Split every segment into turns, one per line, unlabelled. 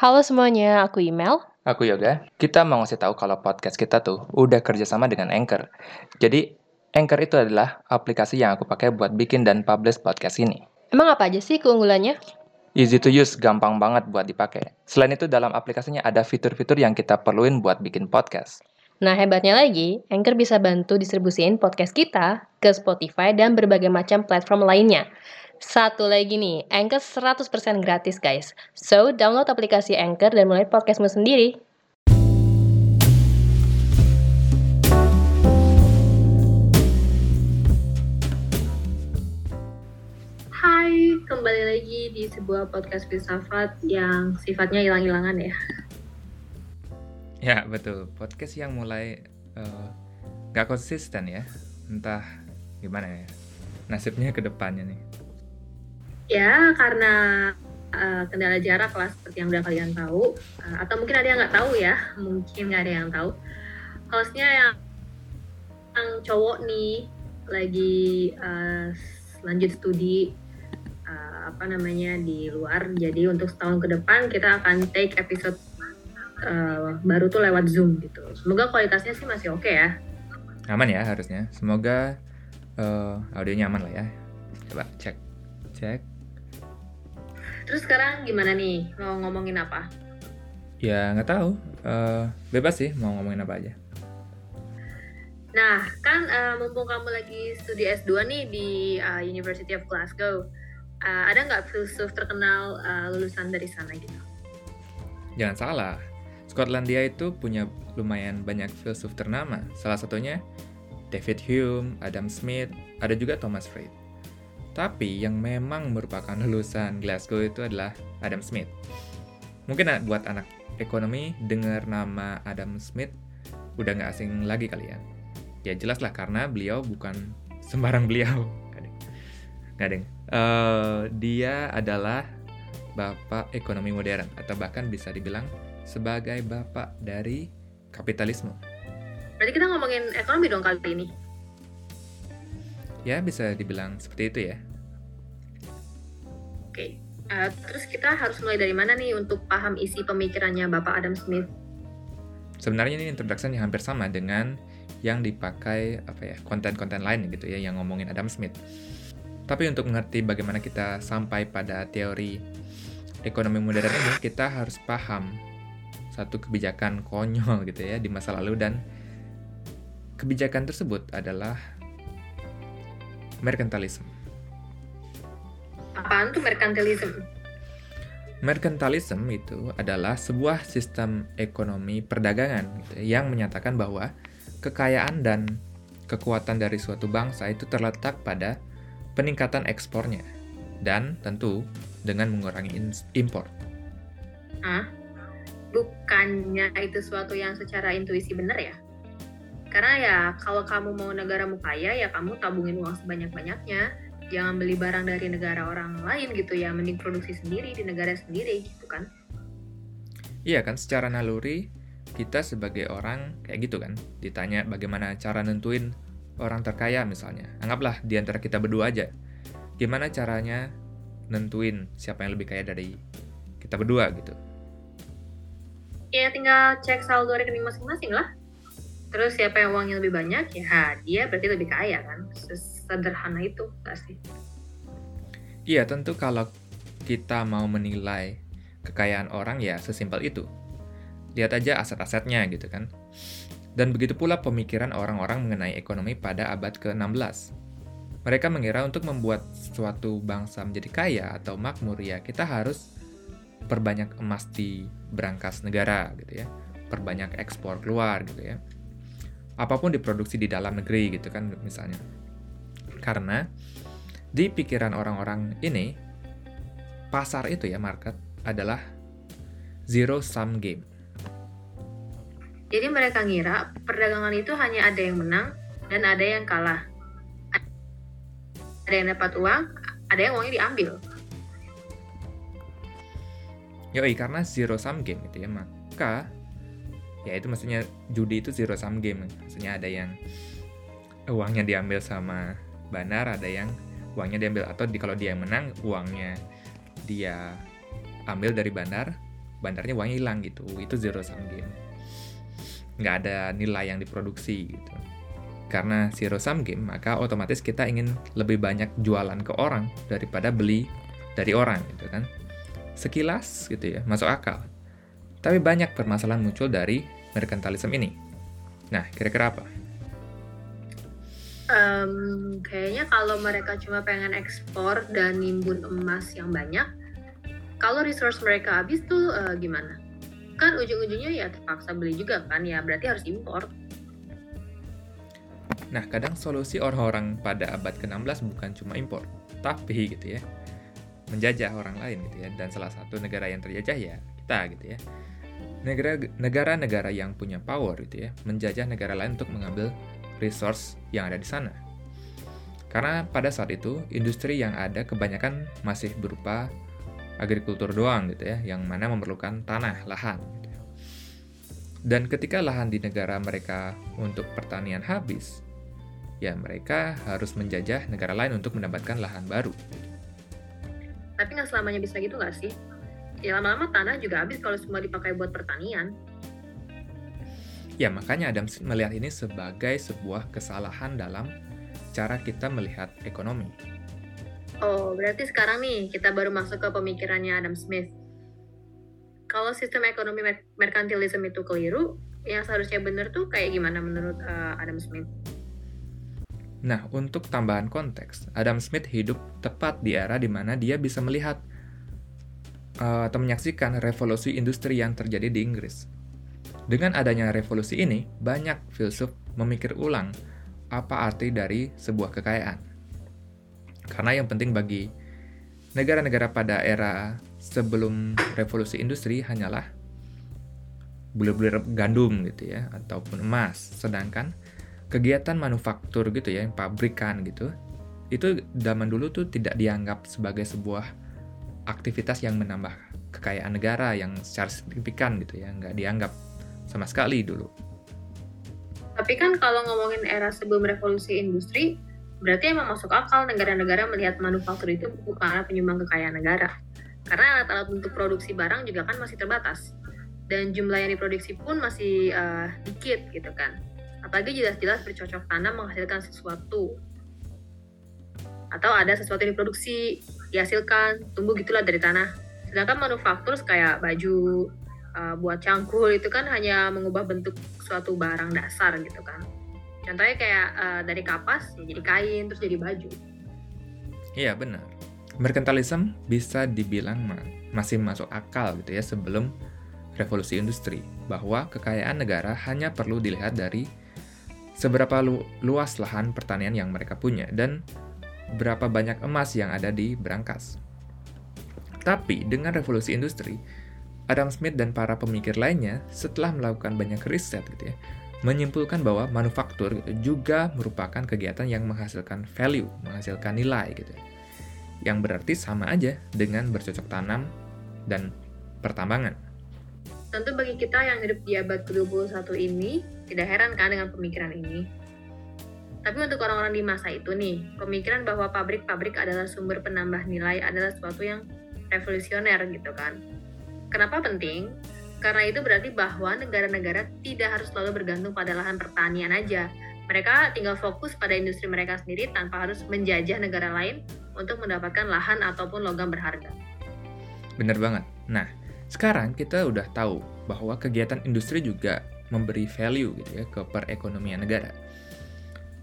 Halo semuanya, aku Email.
Aku Yoga. Kita mau ngasih tahu kalau podcast kita tuh udah kerjasama dengan Anchor. Jadi, Anchor itu adalah aplikasi yang aku pakai buat bikin dan publish podcast ini.
Emang apa aja sih keunggulannya?
Easy to use, gampang banget buat dipakai. Selain itu, dalam aplikasinya ada fitur-fitur yang kita perluin buat bikin podcast.
Nah, hebatnya lagi, Anchor bisa bantu distribusiin podcast kita ke Spotify dan berbagai macam platform lainnya. Satu lagi nih, Anchor 100% gratis guys. So, download aplikasi Anchor dan mulai podcastmu sendiri. Hai, kembali lagi di sebuah podcast filsafat yang sifatnya hilang-hilangan ya.
Ya, betul. Podcast yang mulai uh, gak konsisten ya. Entah gimana ya. Nasibnya ke depannya nih.
Ya, karena uh, kendala jarak lah seperti yang udah kalian tahu. Uh, atau mungkin ada yang nggak tahu ya. Mungkin nggak ada yang tahu. Hostnya yang, yang cowok nih lagi uh, lanjut studi uh, apa namanya di luar. Jadi untuk setahun ke depan kita akan take episode uh, baru tuh lewat Zoom gitu. Semoga kualitasnya sih masih oke okay ya.
Aman ya harusnya. Semoga uh, audionya aman lah ya. Coba cek. Cek.
Terus sekarang gimana nih? Mau ngomongin apa?
Ya nggak tahu. Uh, bebas sih mau ngomongin apa aja.
Nah, kan uh, mumpung kamu lagi studi S2 nih di uh, University of Glasgow, uh, ada nggak filsuf terkenal uh, lulusan dari sana gitu?
Jangan salah, Skotlandia itu punya lumayan banyak filsuf ternama. Salah satunya David Hume, Adam Smith, ada juga Thomas Reid. Tapi yang memang merupakan lulusan Glasgow itu adalah Adam Smith. Mungkin buat anak ekonomi dengar nama Adam Smith udah nggak asing lagi kali ya. Ya jelas lah karena beliau bukan sembarang beliau. Nggak deng. Uh, dia adalah bapak ekonomi modern atau bahkan bisa dibilang sebagai bapak dari kapitalisme.
Berarti kita ngomongin ekonomi dong kali ini.
Ya, bisa dibilang seperti itu ya.
Oke, uh, terus kita harus mulai dari mana nih untuk paham isi pemikirannya Bapak Adam Smith?
Sebenarnya ini introduction yang hampir sama dengan yang dipakai apa ya konten-konten lain gitu ya yang ngomongin Adam Smith. Tapi untuk mengerti bagaimana kita sampai pada teori ekonomi modern ini, kita harus paham satu kebijakan konyol gitu ya di masa lalu dan kebijakan tersebut adalah merkantilisme.
Apaan tuh merkantilisme?
Merkantilisme itu adalah sebuah sistem ekonomi perdagangan gitu, ya, yang menyatakan bahwa kekayaan dan kekuatan dari suatu bangsa itu terletak pada peningkatan ekspornya dan tentu dengan mengurangi impor.
Ah, bukannya itu suatu yang secara intuisi benar ya? Karena ya kalau kamu mau negaramu kaya ya kamu tabungin uang sebanyak-banyaknya. Jangan beli barang dari negara orang lain gitu ya, mending produksi sendiri di negara sendiri gitu kan.
Iya kan, secara naluri kita sebagai orang kayak gitu kan. Ditanya bagaimana cara nentuin orang terkaya misalnya. Anggaplah di antara kita berdua aja. Gimana caranya nentuin siapa yang lebih kaya dari kita berdua gitu.
Ya tinggal cek saldo rekening masing-masing lah. Terus siapa yang uangnya lebih banyak, ya dia berarti lebih kaya kan. Sederhana itu pasti.
Iya, tentu kalau kita mau menilai kekayaan orang ya sesimpel itu. Lihat aja aset-asetnya gitu kan. Dan begitu pula pemikiran orang-orang mengenai ekonomi pada abad ke-16. Mereka mengira untuk membuat suatu bangsa menjadi kaya atau makmur ya kita harus perbanyak emas di berangkas negara gitu ya. Perbanyak ekspor keluar gitu ya apa pun diproduksi di dalam negeri gitu kan misalnya. Karena di pikiran orang-orang ini pasar itu ya market adalah zero sum game.
Jadi mereka ngira perdagangan itu hanya ada yang menang dan ada yang kalah. Ada yang dapat uang, ada yang uangnya diambil.
Yoi, karena zero sum game itu ya, maka ya itu maksudnya judi itu zero sum game. Maksudnya ada yang uangnya diambil sama banar ada yang uangnya diambil. Atau di, kalau dia yang menang uangnya dia ambil dari bandar bandarnya uangnya hilang gitu. Itu zero sum game. Nggak ada nilai yang diproduksi gitu. Karena zero sum game maka otomatis kita ingin lebih banyak jualan ke orang daripada beli dari orang gitu kan. Sekilas gitu ya masuk akal tapi banyak permasalahan muncul dari merkantilisme ini nah kira-kira apa
Um, kayaknya kalau mereka cuma pengen ekspor dan nimbun emas yang banyak, kalau resource mereka habis tuh uh, gimana? Kan ujung-ujungnya ya terpaksa beli juga kan, ya berarti harus impor.
Nah, kadang solusi orang-orang pada abad ke-16 bukan cuma impor, tapi gitu ya, menjajah orang lain gitu ya. Dan salah satu negara yang terjajah ya kita gitu ya. Negara-negara yang punya power gitu ya, menjajah negara lain untuk mengambil resource yang ada di sana. Karena pada saat itu, industri yang ada kebanyakan masih berupa agrikultur doang gitu ya, yang mana memerlukan tanah, lahan. Gitu ya. Dan ketika lahan di negara mereka untuk pertanian habis, ya mereka harus menjajah negara lain untuk mendapatkan lahan baru.
Tapi nggak selamanya bisa gitu nggak sih? Ya lama-lama tanah juga habis kalau semua dipakai buat pertanian.
Ya, makanya Adam Smith melihat ini sebagai sebuah kesalahan dalam cara kita melihat ekonomi.
Oh, berarti sekarang nih kita baru masuk ke pemikirannya Adam Smith. Kalau sistem ekonomi mer merkantilisme itu keliru, yang seharusnya benar tuh kayak gimana menurut uh, Adam Smith?
Nah, untuk tambahan konteks, Adam Smith hidup tepat di era di mana dia bisa melihat atau menyaksikan revolusi industri yang terjadi di Inggris dengan adanya revolusi ini, banyak filsuf memikir ulang apa arti dari sebuah kekayaan. Karena yang penting bagi negara-negara pada era sebelum revolusi industri hanyalah bulir-bulir gandum gitu ya ataupun emas. Sedangkan kegiatan manufaktur gitu ya, pabrikan gitu, itu zaman dulu tuh tidak dianggap sebagai sebuah aktivitas yang menambah kekayaan negara yang secara signifikan gitu ya, nggak dianggap sama sekali dulu.
Tapi kan kalau ngomongin era sebelum revolusi industri, berarti emang masuk akal negara-negara melihat manufaktur itu bukan penyumbang kekayaan negara. Karena alat-alat untuk produksi barang juga kan masih terbatas. Dan jumlah yang diproduksi pun masih uh, dikit gitu kan. Apalagi jelas-jelas bercocok tanam menghasilkan sesuatu. Atau ada sesuatu yang diproduksi, dihasilkan, tumbuh gitulah dari tanah. Sedangkan manufaktur kayak baju, uh, buat cangkul itu kan hanya mengubah bentuk suatu barang dasar gitu kan. Contohnya kayak uh, dari kapas ya jadi kain terus jadi baju.
Iya benar. Merkantilisme bisa dibilang ma masih masuk akal gitu ya sebelum revolusi industri bahwa kekayaan negara hanya perlu dilihat dari seberapa lu luas lahan pertanian yang mereka punya dan berapa banyak emas yang ada di berangkas. Tapi dengan revolusi industri, Adam Smith dan para pemikir lainnya setelah melakukan banyak riset gitu ya, menyimpulkan bahwa manufaktur juga merupakan kegiatan yang menghasilkan value, menghasilkan nilai gitu. Ya. Yang berarti sama aja dengan bercocok tanam dan pertambangan.
Tentu bagi kita yang hidup di abad ke-21 ini, tidak heran kan dengan pemikiran ini. Tapi untuk orang-orang di masa itu nih, pemikiran bahwa pabrik-pabrik adalah sumber penambah nilai adalah sesuatu yang revolusioner gitu kan Kenapa penting? Karena itu berarti bahwa negara-negara tidak harus selalu bergantung pada lahan pertanian aja. Mereka tinggal fokus pada industri mereka sendiri tanpa harus menjajah negara lain untuk mendapatkan lahan ataupun logam berharga.
Bener banget. Nah, sekarang kita udah tahu bahwa kegiatan industri juga memberi value gitu ya ke perekonomian negara.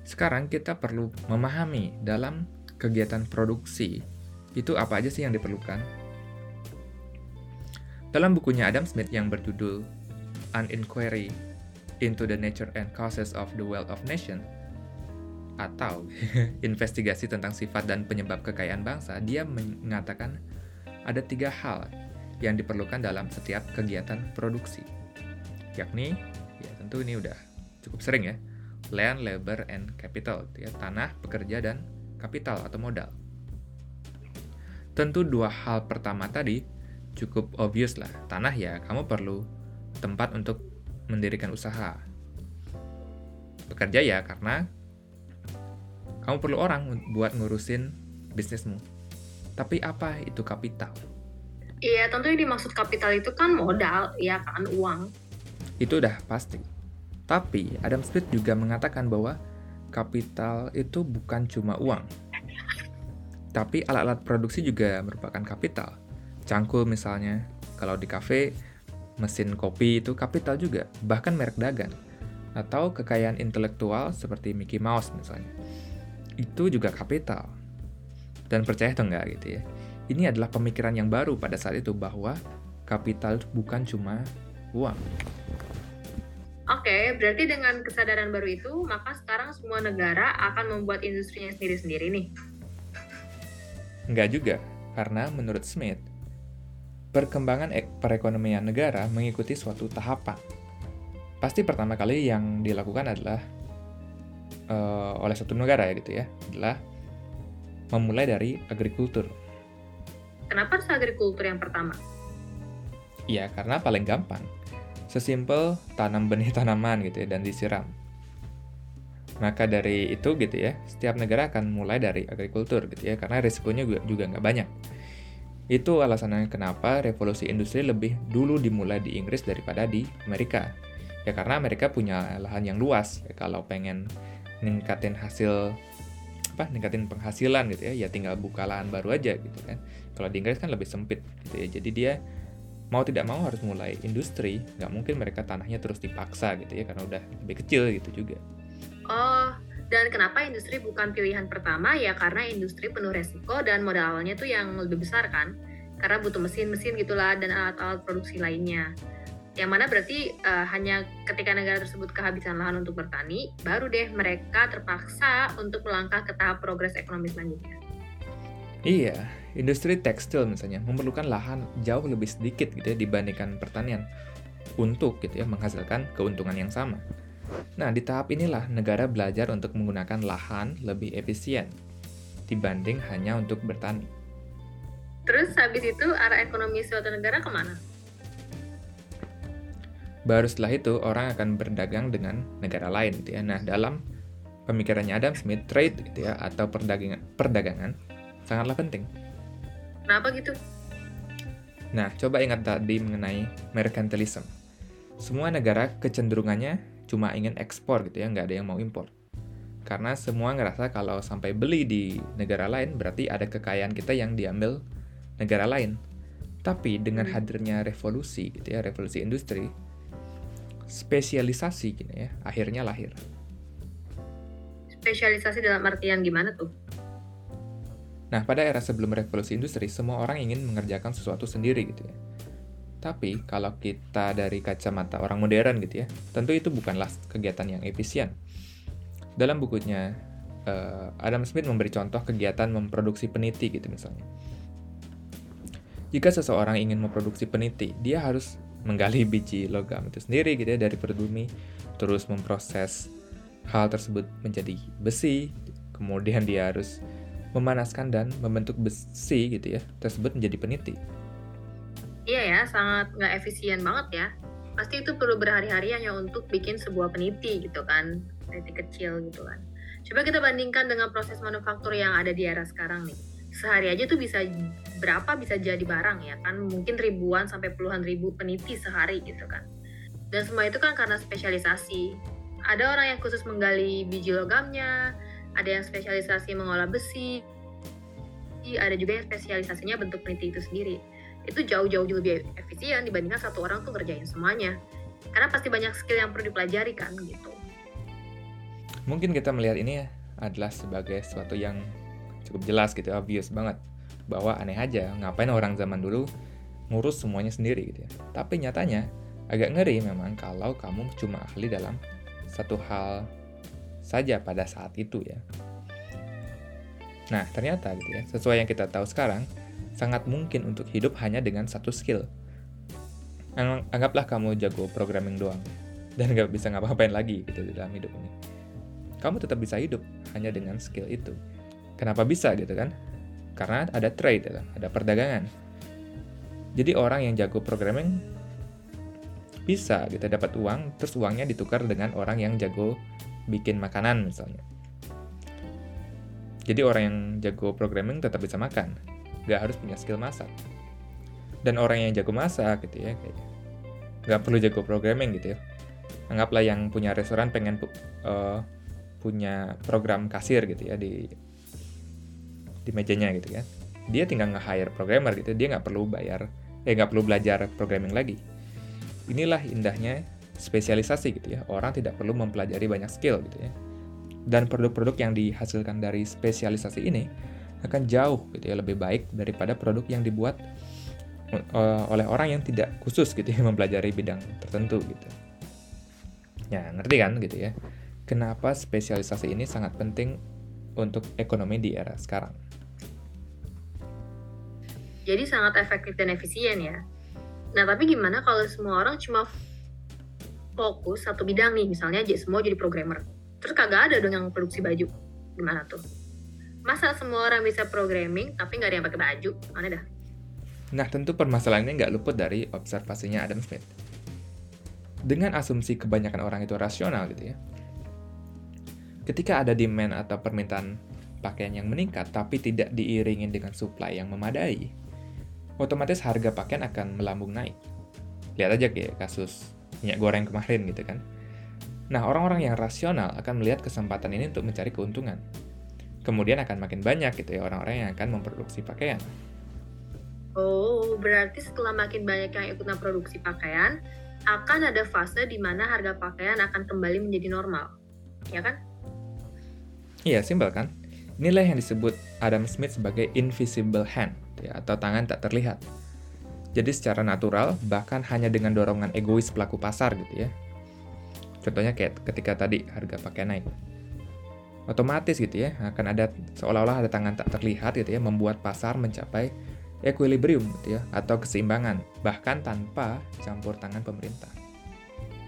Sekarang kita perlu memahami dalam kegiatan produksi itu apa aja sih yang diperlukan dalam bukunya Adam Smith yang berjudul An Inquiry into the Nature and Causes of the Wealth of Nation atau investigasi tentang sifat dan penyebab kekayaan bangsa, dia mengatakan ada tiga hal yang diperlukan dalam setiap kegiatan produksi. Yakni, ya tentu ini udah cukup sering ya, land, labor, and capital, ya, tanah, pekerja, dan kapital atau modal. Tentu dua hal pertama tadi cukup obvious lah. Tanah ya, kamu perlu tempat untuk mendirikan usaha. Bekerja ya, karena kamu perlu orang buat ngurusin bisnismu. Tapi apa itu kapital?
Iya, tentu yang dimaksud kapital itu kan modal, ya kan, uang.
Itu udah pasti. Tapi Adam Smith juga mengatakan bahwa kapital itu bukan cuma uang. Tapi alat-alat produksi juga merupakan kapital. Cangkul misalnya, kalau di kafe, mesin kopi itu kapital juga, bahkan merek dagang. Atau kekayaan intelektual seperti Mickey Mouse misalnya. Itu juga kapital. Dan percaya atau enggak gitu ya ini adalah pemikiran yang baru pada saat itu bahwa kapital bukan cuma uang.
Oke, berarti dengan kesadaran baru itu, maka sekarang semua negara akan membuat industrinya sendiri-sendiri nih?
Enggak juga, karena menurut Smith, perkembangan perekonomian negara mengikuti suatu tahapan. Pasti pertama kali yang dilakukan adalah uh, oleh satu negara ya gitu ya, adalah memulai dari agrikultur
Kenapa harus agrikultur yang pertama?
Iya, karena paling gampang. Sesimpel tanam benih tanaman gitu ya dan disiram. Maka dari itu gitu ya, setiap negara akan mulai dari agrikultur gitu ya, karena risikonya juga, nggak banyak. Itu alasannya kenapa revolusi industri lebih dulu dimulai di Inggris daripada di Amerika. Ya karena Amerika punya lahan yang luas. Ya, kalau pengen ningkatin hasil apa ningkatin penghasilan gitu ya ya tinggal buka lahan baru aja gitu kan kalau di Inggris kan lebih sempit gitu ya jadi dia mau tidak mau harus mulai industri nggak mungkin mereka tanahnya terus dipaksa gitu ya karena udah lebih kecil gitu juga.
Oh dan kenapa industri bukan pilihan pertama? Ya karena industri penuh resiko dan modal awalnya tuh yang lebih besar kan? Karena butuh mesin-mesin gitulah dan alat-alat produksi lainnya. Yang mana berarti uh, hanya ketika negara tersebut kehabisan lahan untuk bertani, baru deh mereka terpaksa untuk melangkah ke tahap progres ekonomi selanjutnya.
Iya, industri tekstil misalnya memerlukan lahan jauh lebih sedikit gitu ya dibandingkan pertanian untuk gitu ya menghasilkan keuntungan yang sama. Nah, di tahap inilah negara belajar untuk menggunakan lahan lebih efisien dibanding hanya untuk bertani.
Terus habis itu arah ekonomi suatu negara ke mana?
Baru setelah itu orang akan berdagang dengan negara lain gitu ya. Nah, dalam pemikirannya Adam Smith, trade gitu ya atau perdagangan perdagangan sangatlah penting.
Kenapa gitu?
Nah, coba ingat tadi mengenai mercantilism. Semua negara kecenderungannya cuma ingin ekspor gitu ya, nggak ada yang mau impor. Karena semua ngerasa kalau sampai beli di negara lain berarti ada kekayaan kita yang diambil negara lain. Tapi dengan hmm. hadirnya revolusi gitu ya, revolusi industri, spesialisasi gini ya, akhirnya lahir.
Spesialisasi dalam artian gimana tuh?
Nah, pada era sebelum revolusi industri, semua orang ingin mengerjakan sesuatu sendiri gitu ya. Tapi, kalau kita dari kacamata orang modern gitu ya, tentu itu bukanlah kegiatan yang efisien. Dalam bukunya, uh, Adam Smith memberi contoh kegiatan memproduksi peniti gitu misalnya. Jika seseorang ingin memproduksi peniti, dia harus menggali biji logam itu sendiri gitu ya dari perut terus memproses hal tersebut menjadi besi, kemudian dia harus memanaskan dan membentuk besi gitu ya tersebut menjadi peniti.
Iya ya, sangat nggak efisien banget ya. Pasti itu perlu berhari-hari hanya untuk bikin sebuah peniti gitu kan, peniti kecil gitu kan. Coba kita bandingkan dengan proses manufaktur yang ada di era sekarang nih sehari aja tuh bisa berapa bisa jadi barang ya kan mungkin ribuan sampai puluhan ribu peniti sehari gitu kan dan semua itu kan karena spesialisasi ada orang yang khusus menggali biji logamnya ada yang spesialisasi mengolah besi ada juga yang spesialisasinya bentuk peniti itu sendiri. Itu jauh-jauh lebih efisien dibandingkan satu orang tuh ngerjain semuanya. Karena pasti banyak skill yang perlu dipelajari kan gitu.
Mungkin kita melihat ini ya adalah sebagai sesuatu yang cukup jelas gitu obvious banget. Bahwa aneh aja ngapain orang zaman dulu ngurus semuanya sendiri gitu ya. Tapi nyatanya agak ngeri memang kalau kamu cuma ahli dalam satu hal saja pada saat itu ya nah ternyata gitu ya sesuai yang kita tahu sekarang sangat mungkin untuk hidup hanya dengan satu skill anggaplah kamu jago programming doang dan gak bisa ngapa-ngapain lagi gitu di dalam hidup ini kamu tetap bisa hidup hanya dengan skill itu Kenapa bisa gitu kan? Karena ada trade, ada perdagangan. Jadi orang yang jago programming bisa gitu dapat uang, terus uangnya ditukar dengan orang yang jago bikin makanan misalnya. Jadi orang yang jago programming tetap bisa makan, nggak harus punya skill masak. dan orang yang jago masak gitu ya kayak nggak perlu jago programming gitu ya anggaplah yang punya restoran pengen uh, punya program kasir gitu ya di di mejanya gitu kan dia tinggal nge-hire programmer gitu dia nggak perlu bayar eh nggak perlu belajar programming lagi inilah indahnya spesialisasi gitu ya. Orang tidak perlu mempelajari banyak skill gitu ya. Dan produk-produk yang dihasilkan dari spesialisasi ini akan jauh gitu ya lebih baik daripada produk yang dibuat uh, oleh orang yang tidak khusus gitu ya mempelajari bidang tertentu gitu. Ya ngerti kan gitu ya? Kenapa spesialisasi ini sangat penting untuk ekonomi di era sekarang?
Jadi sangat efektif dan efisien ya. Nah, tapi gimana kalau semua orang cuma fokus satu bidang nih, misalnya semua jadi programmer. Terus kagak ada dong yang produksi baju. Gimana tuh? Masa semua orang bisa programming tapi nggak ada yang pakai baju? Mana dah?
Nah, tentu permasalahan ini nggak luput dari observasinya Adam Smith. Dengan asumsi kebanyakan orang itu rasional gitu ya. Ketika ada demand atau permintaan pakaian yang meningkat tapi tidak diiringi dengan supply yang memadai, otomatis harga pakaian akan melambung naik. Lihat aja kayak kasus minyak goreng kemarin gitu kan. Nah, orang-orang yang rasional akan melihat kesempatan ini untuk mencari keuntungan. Kemudian akan makin banyak gitu ya orang-orang yang akan memproduksi pakaian.
Oh, berarti setelah makin banyak yang ikut memproduksi pakaian, akan ada fase di mana harga pakaian akan kembali menjadi normal. Ya kan?
Iya, simpel kan? Inilah yang disebut Adam Smith sebagai invisible hand ya, atau tangan tak terlihat. Jadi secara natural, bahkan hanya dengan dorongan egois pelaku pasar gitu ya. Contohnya kayak ketika tadi harga pakaian naik. Otomatis gitu ya, akan ada seolah-olah ada tangan tak terlihat gitu ya, membuat pasar mencapai equilibrium gitu ya, atau keseimbangan, bahkan tanpa campur tangan pemerintah.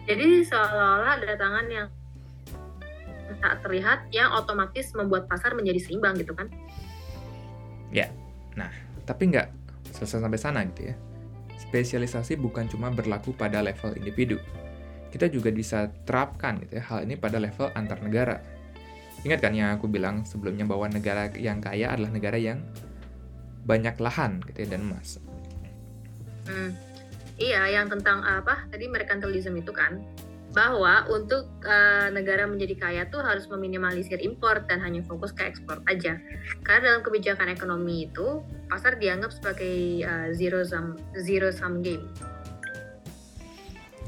Jadi seolah-olah ada tangan yang tak terlihat yang otomatis membuat pasar menjadi seimbang gitu kan?
Ya, nah tapi nggak selesai sampai sana gitu ya. Spesialisasi bukan cuma berlaku pada level individu. Kita juga bisa terapkan gitu ya hal ini pada level antar negara. Ingat kan yang aku bilang sebelumnya bahwa negara yang kaya adalah negara yang banyak lahan gitu ya dan emas.
Hmm, iya, yang tentang apa tadi merkantilisme itu kan bahwa untuk uh, negara menjadi kaya tuh harus meminimalisir impor dan hanya fokus ke ekspor aja. Karena dalam kebijakan ekonomi itu pasar dianggap sebagai uh, zero sum zero sum game.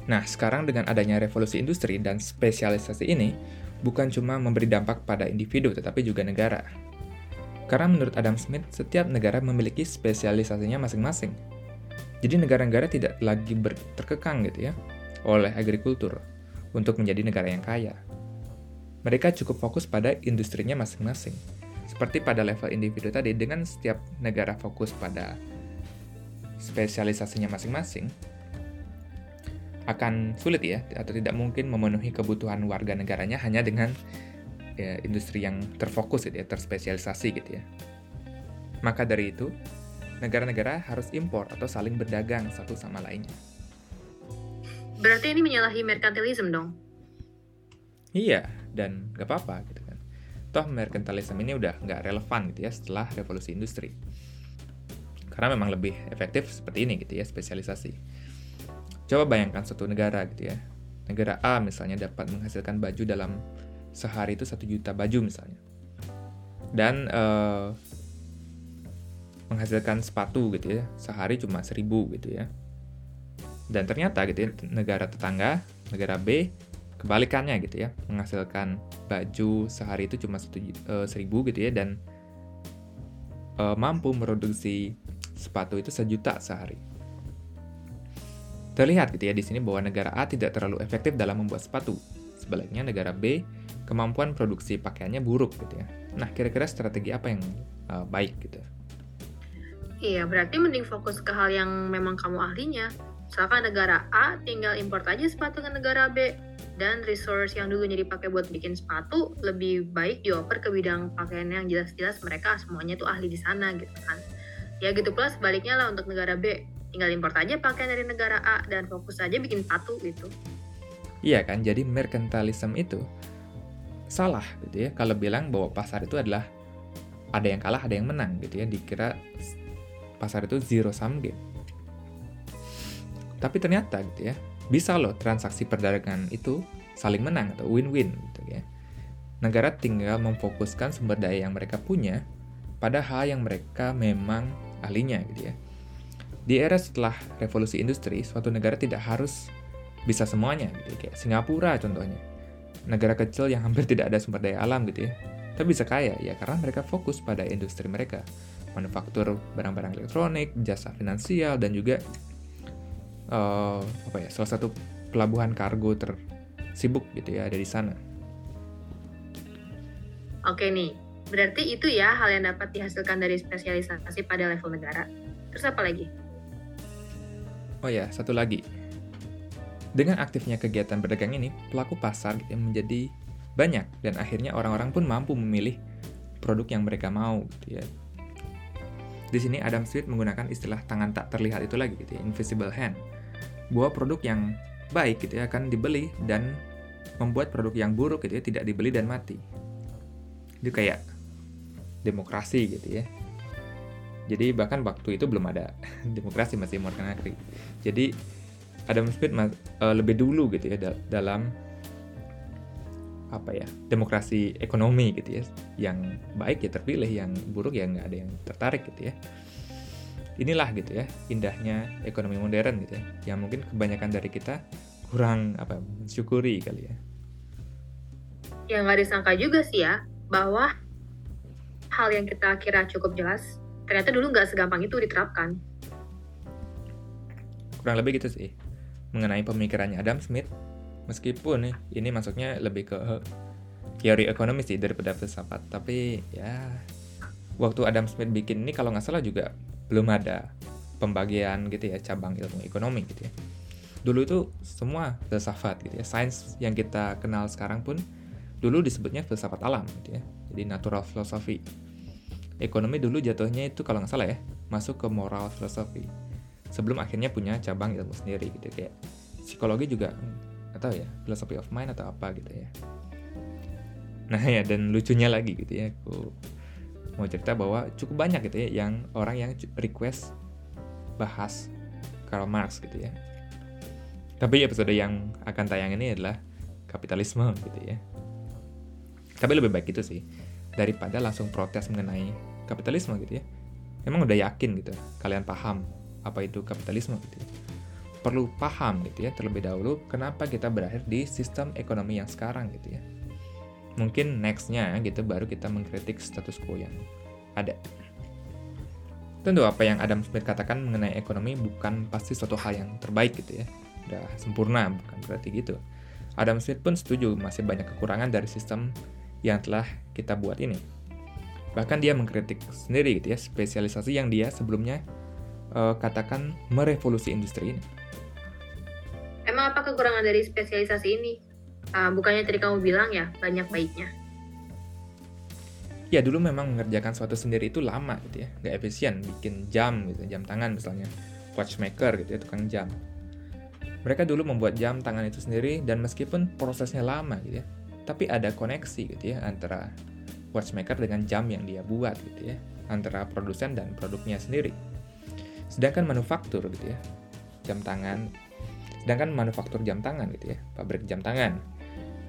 Nah, sekarang dengan adanya revolusi industri dan spesialisasi ini bukan cuma memberi dampak pada individu tetapi juga negara. Karena menurut Adam Smith, setiap negara memiliki spesialisasinya masing-masing. Jadi negara-negara tidak lagi terkekang gitu ya oleh agrikultur untuk menjadi negara yang kaya. Mereka cukup fokus pada industrinya masing-masing. Seperti pada level individu tadi, dengan setiap negara fokus pada spesialisasinya masing-masing, akan sulit ya, atau tidak mungkin memenuhi kebutuhan warga negaranya hanya dengan ya, industri yang terfokus gitu ya, terspesialisasi gitu ya. Maka dari itu, negara-negara harus impor atau saling berdagang satu sama lainnya.
Berarti ini menyalahi merkantilisme dong?
Iya, dan gak apa-apa gitu kan. Toh merkantilisme ini udah nggak relevan gitu ya setelah revolusi industri. Karena memang lebih efektif seperti ini gitu ya, spesialisasi. Coba bayangkan suatu negara gitu ya. Negara A misalnya dapat menghasilkan baju dalam sehari itu satu juta baju misalnya. Dan uh, menghasilkan sepatu gitu ya, sehari cuma seribu gitu ya dan ternyata gitu ya, negara tetangga, negara B, kebalikannya gitu ya, menghasilkan baju sehari itu cuma uh, seribu gitu ya, dan uh, mampu memproduksi sepatu itu sejuta sehari. Terlihat gitu ya di sini bahwa negara A tidak terlalu efektif dalam membuat sepatu. Sebaliknya negara B kemampuan produksi pakaiannya buruk gitu ya. Nah, kira-kira strategi apa yang uh, baik gitu?
Iya, berarti mending fokus ke hal yang memang kamu ahlinya. Misalkan negara A tinggal import aja sepatu ke negara B. Dan resource yang dulu jadi pakai buat bikin sepatu lebih baik dioper ke bidang pakaian yang jelas-jelas mereka semuanya tuh ahli di sana gitu kan. Ya gitu pula sebaliknya lah untuk negara B. Tinggal import aja pakaian dari negara A dan fokus aja bikin sepatu gitu.
Iya kan, jadi merkantilisme itu salah gitu ya. Kalau bilang bahwa pasar itu adalah ada yang kalah ada yang menang gitu ya. Dikira pasar itu zero sum game Tapi ternyata gitu ya, bisa loh transaksi perdagangan itu saling menang atau win-win gitu ya. Negara tinggal memfokuskan sumber daya yang mereka punya pada hal yang mereka memang ahlinya gitu ya. Di era setelah revolusi industri, suatu negara tidak harus bisa semuanya gitu ya. kayak Singapura contohnya. Negara kecil yang hampir tidak ada sumber daya alam gitu ya. Tapi bisa kaya ya karena mereka fokus pada industri mereka. Manufaktur barang-barang elektronik, jasa finansial dan juga uh, apa ya salah satu pelabuhan kargo tersibuk gitu ya ada di sana.
Oke nih, berarti itu ya hal yang dapat dihasilkan dari spesialisasi pada level negara. Terus apa lagi?
Oh ya, satu lagi. Dengan aktifnya kegiatan berdagang ini, pelaku pasar menjadi banyak dan akhirnya orang-orang pun mampu memilih produk yang mereka mau gitu ya. Di sini Adam Smith menggunakan istilah tangan tak terlihat itu lagi gitu ya, invisible hand. Bahwa produk yang baik gitu ya akan dibeli dan membuat produk yang buruk gitu ya tidak dibeli dan mati. Itu kayak demokrasi gitu ya. Jadi bahkan waktu itu belum ada demokrasi masih monarki jadi Adam Smith uh, lebih dulu gitu ya dalam apa ya demokrasi ekonomi gitu ya yang baik ya terpilih yang buruk ya nggak ada yang tertarik gitu ya inilah gitu ya indahnya ekonomi modern gitu ya yang mungkin kebanyakan dari kita kurang apa mensyukuri kali ya
ya nggak disangka juga sih ya bahwa hal yang kita kira cukup jelas ternyata dulu nggak segampang itu diterapkan.
Kurang lebih gitu sih mengenai pemikirannya Adam Smith. Meskipun nih ini masuknya lebih ke teori ekonomi sih daripada filsafat, tapi ya waktu Adam Smith bikin ini kalau nggak salah juga belum ada pembagian gitu ya cabang ilmu ekonomi gitu ya. Dulu itu semua filsafat gitu ya, sains yang kita kenal sekarang pun dulu disebutnya filsafat alam gitu ya. Jadi natural philosophy. Ekonomi dulu jatuhnya itu kalau nggak salah ya masuk ke moral philosophy. Sebelum akhirnya punya cabang ilmu sendiri gitu kayak psikologi juga atau ya philosophy of mind atau apa gitu ya. Nah ya dan lucunya lagi gitu ya aku mau cerita bahwa cukup banyak gitu ya yang orang yang request bahas Karl Marx gitu ya. Tapi episode yang akan tayang ini adalah kapitalisme gitu ya. Tapi lebih baik itu sih daripada langsung protes mengenai kapitalisme gitu ya. Emang udah yakin gitu kalian paham apa itu kapitalisme gitu ya? Perlu paham gitu ya terlebih dahulu kenapa kita berakhir di sistem ekonomi yang sekarang gitu ya mungkin nextnya gitu baru kita mengkritik status quo yang ada tentu apa yang Adam Smith katakan mengenai ekonomi bukan pasti suatu hal yang terbaik gitu ya udah sempurna bukan berarti gitu Adam Smith pun setuju masih banyak kekurangan dari sistem yang telah kita buat ini. Bahkan dia mengkritik sendiri gitu ya spesialisasi yang dia sebelumnya uh, katakan merevolusi industri ini.
Emang apa kekurangan dari spesialisasi ini? Uh, bukannya tadi kamu bilang ya banyak baiknya.
Ya dulu memang mengerjakan suatu sendiri itu lama gitu ya, nggak efisien. Bikin jam gitu, jam tangan misalnya, watchmaker gitu ya, tukang jam. Mereka dulu membuat jam tangan itu sendiri dan meskipun prosesnya lama gitu ya, tapi ada koneksi gitu ya antara watchmaker dengan jam yang dia buat gitu ya antara produsen dan produknya sendiri sedangkan manufaktur gitu ya jam tangan sedangkan manufaktur jam tangan gitu ya pabrik jam tangan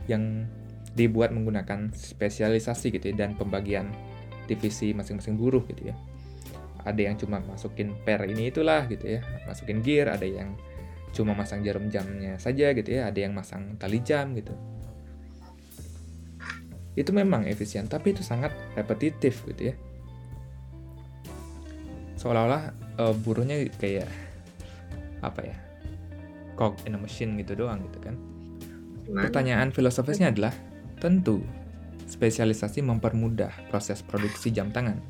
yang dibuat menggunakan spesialisasi gitu ya dan pembagian divisi masing-masing buruh gitu ya. Ada yang cuma masukin per ini itulah gitu ya masukin gear ada yang cuma masang jarum jamnya saja gitu ya ada yang masang tali jam gitu. Itu memang efisien tapi itu sangat repetitif gitu ya. Seolah-olah uh, buruhnya kayak apa ya cog in a machine gitu doang gitu kan Gimana? pertanyaan filosofisnya adalah tentu spesialisasi mempermudah proses produksi jam tangan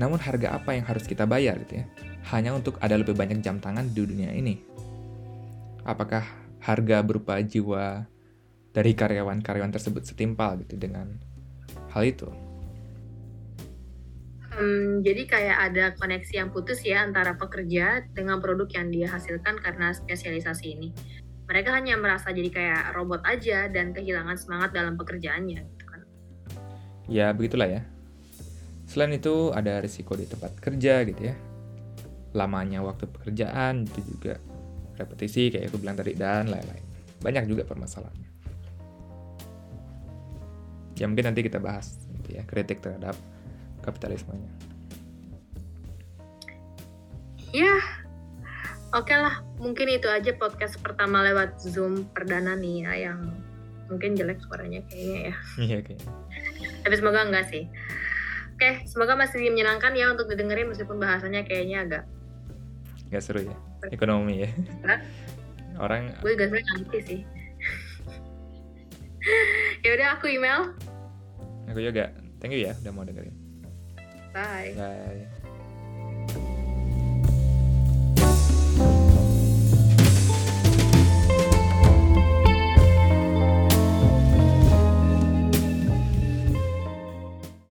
namun harga apa yang harus kita bayar gitu ya hanya untuk ada lebih banyak jam tangan di dunia ini apakah harga berupa jiwa dari karyawan-karyawan tersebut setimpal gitu dengan hal itu.
Hmm, jadi kayak ada koneksi yang putus ya antara pekerja dengan produk yang dia hasilkan karena spesialisasi ini. Mereka hanya merasa jadi kayak robot aja dan kehilangan semangat dalam pekerjaannya. Gitu kan.
Ya begitulah ya. Selain itu ada risiko di tempat kerja gitu ya. Lamanya waktu pekerjaan itu juga repetisi kayak aku bilang tadi dan lain-lain. Banyak juga permasalahannya. Ya mungkin nanti kita bahas gitu ya kritik terhadap kapitalismenya.
Ya, oke lah. Mungkin itu aja podcast pertama lewat Zoom perdana nih ya, yang mungkin jelek suaranya kayaknya ya.
Iya kayaknya.
Tapi semoga enggak sih. Oke, semoga masih menyenangkan ya untuk didengerin meskipun bahasanya kayaknya agak
Nggak seru ya. Ekonomi ya. Orang
Gue juga sebenarnya ngerti sih. ya udah aku email.
aku juga. Thank you ya udah mau dengerin.
Bye.
Bye.